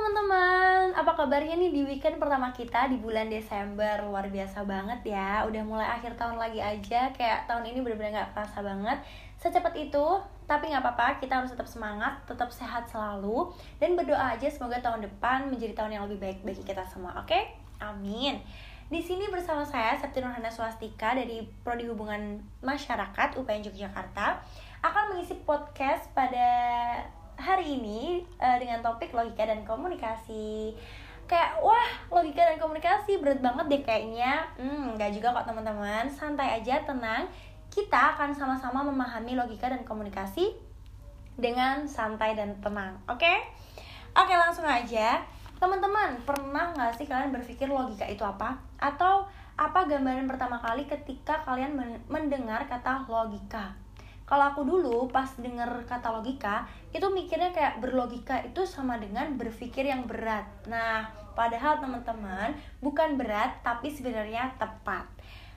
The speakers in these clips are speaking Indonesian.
teman-teman, apa kabarnya nih di weekend pertama kita di bulan Desember? Luar biasa banget ya, udah mulai akhir tahun lagi aja. Kayak tahun ini bener-bener gak kerasa banget. Secepat itu, tapi gak apa-apa, kita harus tetap semangat, tetap sehat selalu. Dan berdoa aja semoga tahun depan menjadi tahun yang lebih baik bagi kita semua, oke? Okay? Amin. Di sini bersama saya Septi Nurhana Swastika dari Prodi Hubungan Masyarakat UPN Yogyakarta akan mengisi podcast pada hari ini uh, dengan topik logika dan komunikasi. Kayak wah logika dan komunikasi berat banget deh kayaknya. Hmm nggak juga kok teman-teman. Santai aja tenang. Kita akan sama-sama memahami logika dan komunikasi dengan santai dan tenang oke? Okay? oke okay, langsung aja. Teman-teman pernah nggak sih kalian berpikir logika itu apa? Atau apa gambaran pertama kali ketika kalian mendengar kata logika kalau aku dulu pas denger kata logika itu mikirnya kayak berlogika itu sama dengan berpikir yang berat. Nah padahal teman-teman bukan berat tapi sebenarnya tepat.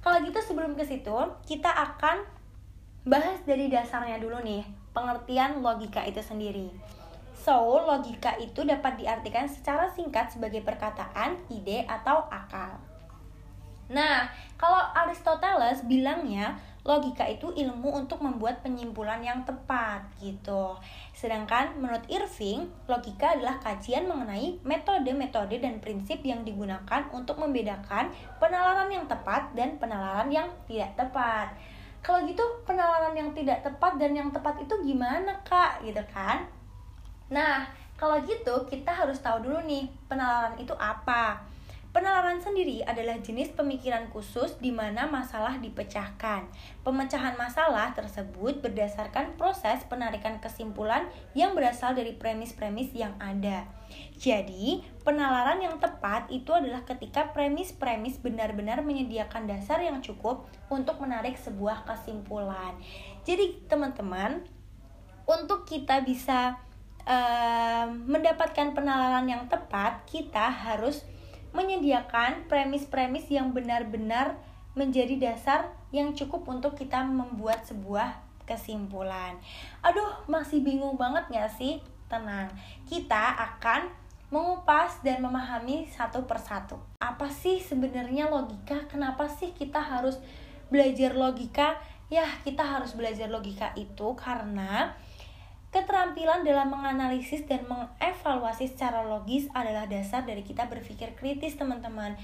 Kalau gitu sebelum ke situ kita akan bahas dari dasarnya dulu nih pengertian logika itu sendiri. So, logika itu dapat diartikan secara singkat sebagai perkataan, ide, atau akal. Nah, kalau Aristoteles bilangnya logika itu ilmu untuk membuat penyimpulan yang tepat gitu. Sedangkan menurut Irving, logika adalah kajian mengenai metode-metode dan prinsip yang digunakan untuk membedakan penalaran yang tepat dan penalaran yang tidak tepat. Kalau gitu penalaran yang tidak tepat dan yang tepat itu gimana kak gitu kan? Nah kalau gitu kita harus tahu dulu nih penalaran itu apa Penalaran sendiri adalah jenis pemikiran khusus di mana masalah dipecahkan. Pemecahan masalah tersebut berdasarkan proses penarikan kesimpulan yang berasal dari premis-premis yang ada. Jadi, penalaran yang tepat itu adalah ketika premis-premis benar-benar menyediakan dasar yang cukup untuk menarik sebuah kesimpulan. Jadi, teman-teman, untuk kita bisa uh, mendapatkan penalaran yang tepat, kita harus menyediakan premis-premis yang benar-benar menjadi dasar yang cukup untuk kita membuat sebuah kesimpulan. Aduh, masih bingung banget gak sih? Tenang, kita akan mengupas dan memahami satu persatu. Apa sih sebenarnya logika? Kenapa sih kita harus belajar logika? Ya, kita harus belajar logika itu karena Keterampilan dalam menganalisis dan mengevaluasi secara logis adalah dasar dari kita berpikir kritis, teman-teman.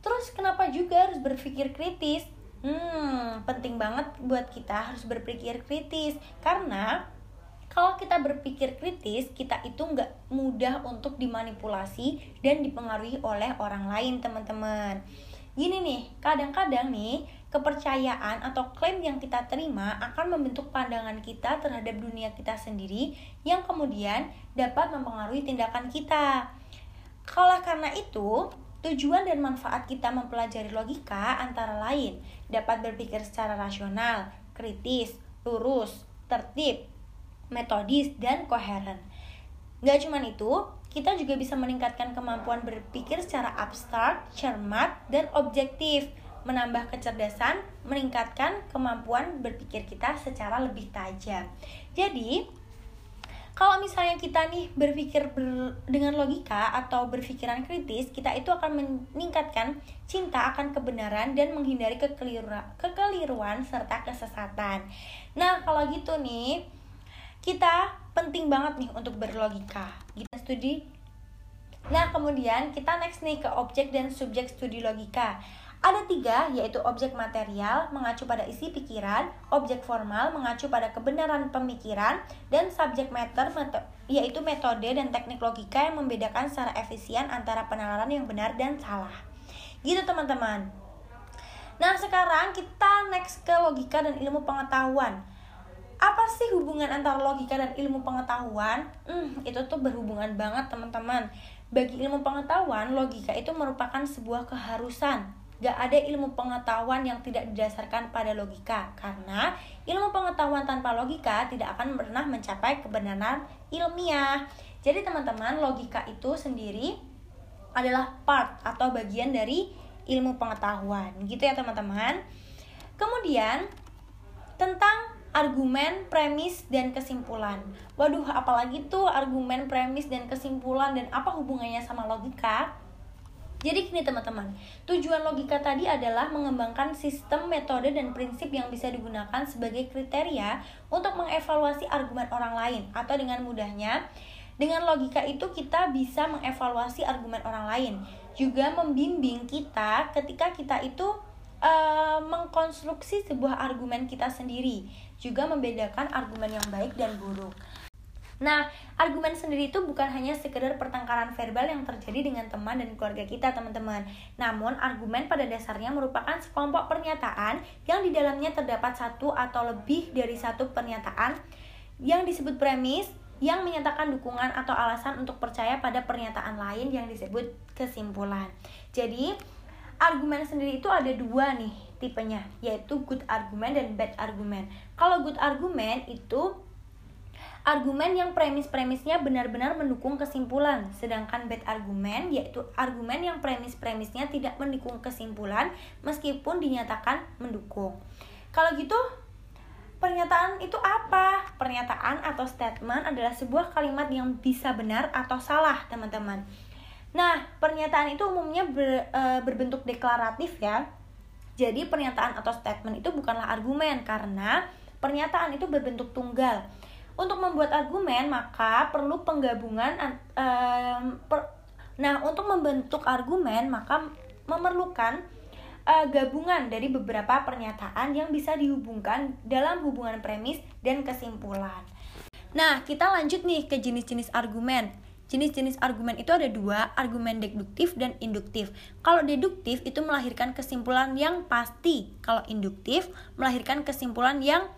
Terus kenapa juga harus berpikir kritis? Hmm, penting banget buat kita harus berpikir kritis karena kalau kita berpikir kritis, kita itu nggak mudah untuk dimanipulasi dan dipengaruhi oleh orang lain, teman-teman. Gini nih, kadang-kadang nih kepercayaan atau klaim yang kita terima akan membentuk pandangan kita terhadap dunia kita sendiri yang kemudian dapat mempengaruhi tindakan kita. Kalau karena itu, tujuan dan manfaat kita mempelajari logika antara lain dapat berpikir secara rasional, kritis, lurus, tertib, metodis, dan koheren. Gak cuma itu, kita juga bisa meningkatkan kemampuan berpikir secara abstrak, cermat, dan objektif menambah kecerdasan, meningkatkan kemampuan berpikir kita secara lebih tajam. Jadi, kalau misalnya kita nih berpikir ber, dengan logika atau berpikiran kritis, kita itu akan meningkatkan cinta akan kebenaran dan menghindari kekeliruan, kekeliruan serta kesesatan. Nah, kalau gitu nih, kita penting banget nih untuk berlogika. Kita studi. Nah, kemudian kita next nih ke objek dan subjek studi logika. Ada tiga, yaitu objek material mengacu pada isi pikiran, objek formal mengacu pada kebenaran pemikiran, dan subjek matter yaitu metode dan teknik logika yang membedakan secara efisien antara penalaran yang benar dan salah. Gitu teman-teman. Nah sekarang kita next ke logika dan ilmu pengetahuan. Apa sih hubungan antara logika dan ilmu pengetahuan? Hmm, itu tuh berhubungan banget teman-teman. Bagi ilmu pengetahuan, logika itu merupakan sebuah keharusan. Gak ada ilmu pengetahuan yang tidak didasarkan pada logika. Karena ilmu pengetahuan tanpa logika tidak akan pernah mencapai kebenaran ilmiah. Jadi teman-teman logika itu sendiri adalah part atau bagian dari ilmu pengetahuan. Gitu ya teman-teman. Kemudian tentang argumen, premis, dan kesimpulan. Waduh, apalagi tuh argumen, premis, dan kesimpulan dan apa hubungannya sama logika? Jadi gini teman-teman, tujuan logika tadi adalah mengembangkan sistem, metode, dan prinsip yang bisa digunakan sebagai kriteria untuk mengevaluasi argumen orang lain Atau dengan mudahnya, dengan logika itu kita bisa mengevaluasi argumen orang lain Juga membimbing kita ketika kita itu uh, mengkonstruksi sebuah argumen kita sendiri juga membedakan argumen yang baik dan buruk. Nah, argumen sendiri itu bukan hanya sekedar pertengkaran verbal yang terjadi dengan teman dan keluarga kita, teman-teman. Namun, argumen pada dasarnya merupakan sekelompok pernyataan yang di dalamnya terdapat satu atau lebih dari satu pernyataan yang disebut premis yang menyatakan dukungan atau alasan untuk percaya pada pernyataan lain yang disebut kesimpulan. Jadi, argumen sendiri itu ada dua nih tipenya yaitu good argument dan bad argument kalau good argument itu argumen yang premis-premisnya benar-benar mendukung kesimpulan sedangkan bad argument yaitu argumen yang premis-premisnya tidak mendukung kesimpulan meskipun dinyatakan mendukung kalau gitu Pernyataan itu apa? Pernyataan atau statement adalah sebuah kalimat yang bisa benar atau salah, teman-teman. Nah, pernyataan itu umumnya ber, e, berbentuk deklaratif ya. Jadi pernyataan atau statement itu bukanlah argumen karena pernyataan itu berbentuk tunggal. Untuk membuat argumen maka perlu penggabungan e, per, Nah, untuk membentuk argumen maka memerlukan e, gabungan dari beberapa pernyataan yang bisa dihubungkan dalam hubungan premis dan kesimpulan. Nah, kita lanjut nih ke jenis-jenis argumen. Jenis-jenis argumen itu ada dua, argumen deduktif dan induktif. Kalau deduktif itu melahirkan kesimpulan yang pasti, kalau induktif melahirkan kesimpulan yang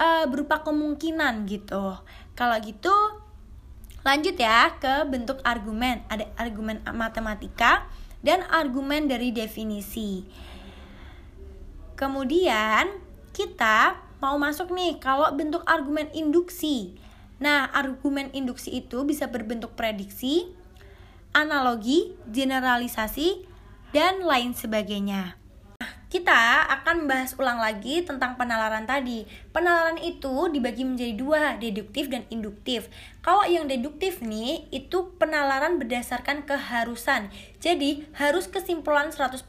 uh, berupa kemungkinan gitu. Kalau gitu, lanjut ya ke bentuk argumen. Ada argumen matematika dan argumen dari definisi. Kemudian kita mau masuk nih kalau bentuk argumen induksi. Nah, argumen induksi itu bisa berbentuk prediksi, analogi, generalisasi, dan lain sebagainya. Kita akan membahas ulang lagi tentang penalaran tadi. Penalaran itu dibagi menjadi dua, deduktif dan induktif. Kalau yang deduktif nih, itu penalaran berdasarkan keharusan. Jadi, harus kesimpulan 100%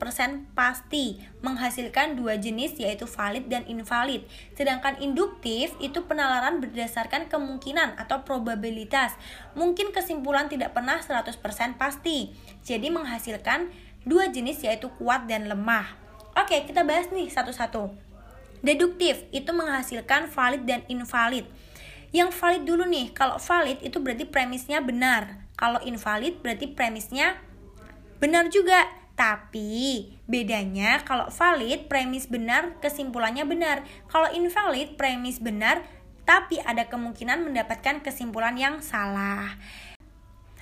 pasti, menghasilkan dua jenis yaitu valid dan invalid. Sedangkan induktif itu penalaran berdasarkan kemungkinan atau probabilitas. Mungkin kesimpulan tidak pernah 100% pasti. Jadi, menghasilkan dua jenis yaitu kuat dan lemah. Oke, kita bahas nih satu-satu. Deduktif itu menghasilkan valid dan invalid. Yang valid dulu nih, kalau valid itu berarti premisnya benar. Kalau invalid berarti premisnya benar juga. Tapi bedanya kalau valid premis benar kesimpulannya benar. Kalau invalid premis benar tapi ada kemungkinan mendapatkan kesimpulan yang salah.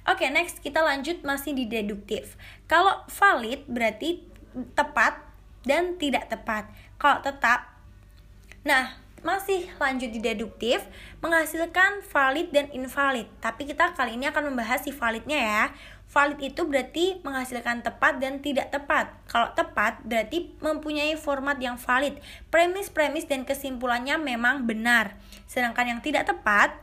Oke, next kita lanjut masih di deduktif. Kalau valid berarti tepat dan tidak tepat. Kalau tetap, nah masih lanjut di deduktif menghasilkan valid dan invalid. Tapi kita kali ini akan membahas si validnya ya. Valid itu berarti menghasilkan tepat dan tidak tepat. Kalau tepat berarti mempunyai format yang valid. Premis-premis dan kesimpulannya memang benar. Sedangkan yang tidak tepat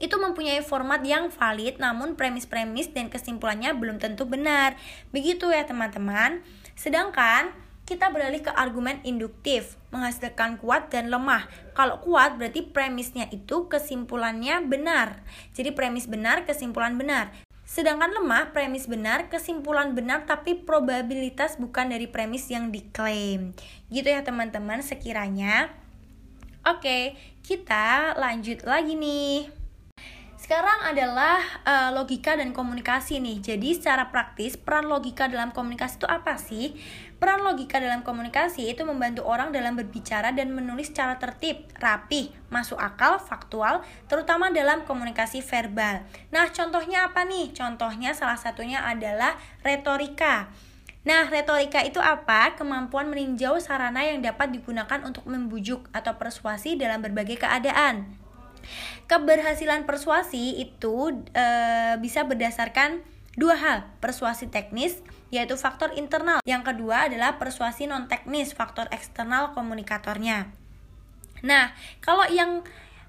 itu mempunyai format yang valid namun premis-premis dan kesimpulannya belum tentu benar. Begitu ya teman-teman. Sedangkan kita beralih ke argumen induktif, menghasilkan kuat dan lemah. Kalau kuat berarti premisnya itu kesimpulannya benar. Jadi premis benar, kesimpulan benar. Sedangkan lemah, premis benar, kesimpulan benar, tapi probabilitas bukan dari premis yang diklaim. Gitu ya teman-teman sekiranya. Oke, kita lanjut lagi nih. Sekarang adalah uh, logika dan komunikasi nih. Jadi secara praktis peran logika dalam komunikasi itu apa sih? Peran logika dalam komunikasi itu membantu orang dalam berbicara dan menulis secara tertib, rapi, masuk akal, faktual, terutama dalam komunikasi verbal. Nah, contohnya apa nih? Contohnya salah satunya adalah retorika. Nah, retorika itu apa? Kemampuan meninjau sarana yang dapat digunakan untuk membujuk atau persuasi dalam berbagai keadaan. Keberhasilan persuasi itu e, bisa berdasarkan dua hal, persuasi teknis yaitu faktor internal. Yang kedua adalah persuasi non teknis, faktor eksternal komunikatornya. Nah, kalau yang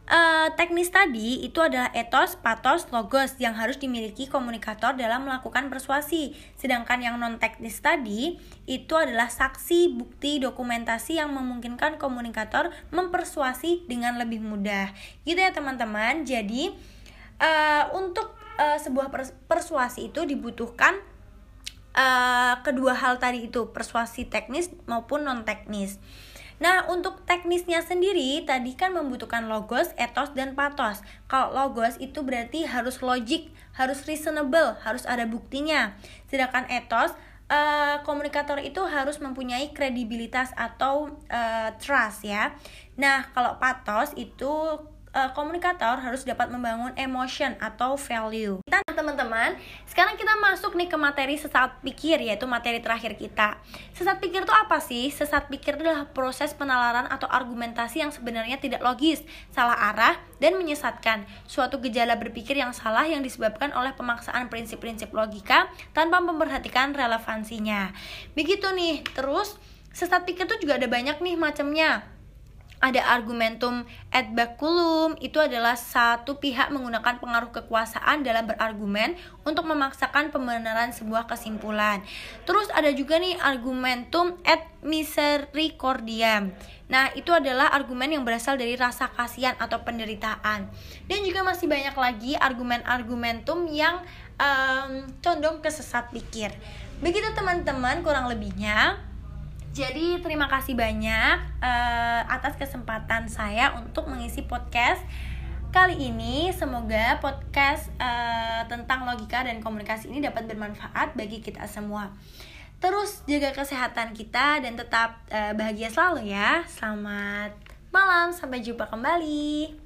uh, teknis tadi itu adalah etos, patos, logos yang harus dimiliki komunikator dalam melakukan persuasi. Sedangkan yang non teknis tadi itu adalah saksi, bukti, dokumentasi yang memungkinkan komunikator mempersuasi dengan lebih mudah. Gitu ya teman-teman. Jadi uh, untuk uh, sebuah persuasi itu dibutuhkan uh, kedua hal tadi itu, persuasi teknis maupun non teknis. Nah, untuk teknisnya sendiri tadi kan membutuhkan logos, etos, dan patos. Kalau logos itu berarti harus logik, harus reasonable, harus ada buktinya. Sedangkan etos Uh, komunikator itu harus mempunyai kredibilitas atau uh, trust ya. Nah, kalau patos itu uh, komunikator harus dapat membangun emotion atau value. Kita teman-teman, sekarang kita masuk nih ke materi sesat pikir yaitu materi terakhir kita. Sesat pikir itu apa sih? Sesat pikir adalah proses penalaran atau argumentasi yang sebenarnya tidak logis, salah arah dan menyesatkan. Suatu gejala berpikir yang salah yang disebabkan oleh pemaksaan prinsip-prinsip logika tanpa memperhatikan relevansinya. Begitu nih. Terus sesat pikir itu juga ada banyak nih macamnya ada argumentum et baculum itu adalah satu pihak menggunakan pengaruh kekuasaan dalam berargumen untuk memaksakan pembenaran sebuah kesimpulan. Terus ada juga nih argumentum et misericordiam. Nah, itu adalah argumen yang berasal dari rasa kasihan atau penderitaan. Dan juga masih banyak lagi argumen-argumentum yang um, condong ke sesat pikir. Begitu teman-teman kurang lebihnya. Jadi terima kasih banyak uh, atas kesempatan saya untuk mengisi podcast kali ini. Semoga podcast uh, tentang logika dan komunikasi ini dapat bermanfaat bagi kita semua. Terus jaga kesehatan kita dan tetap uh, bahagia selalu ya. Selamat malam, sampai jumpa kembali.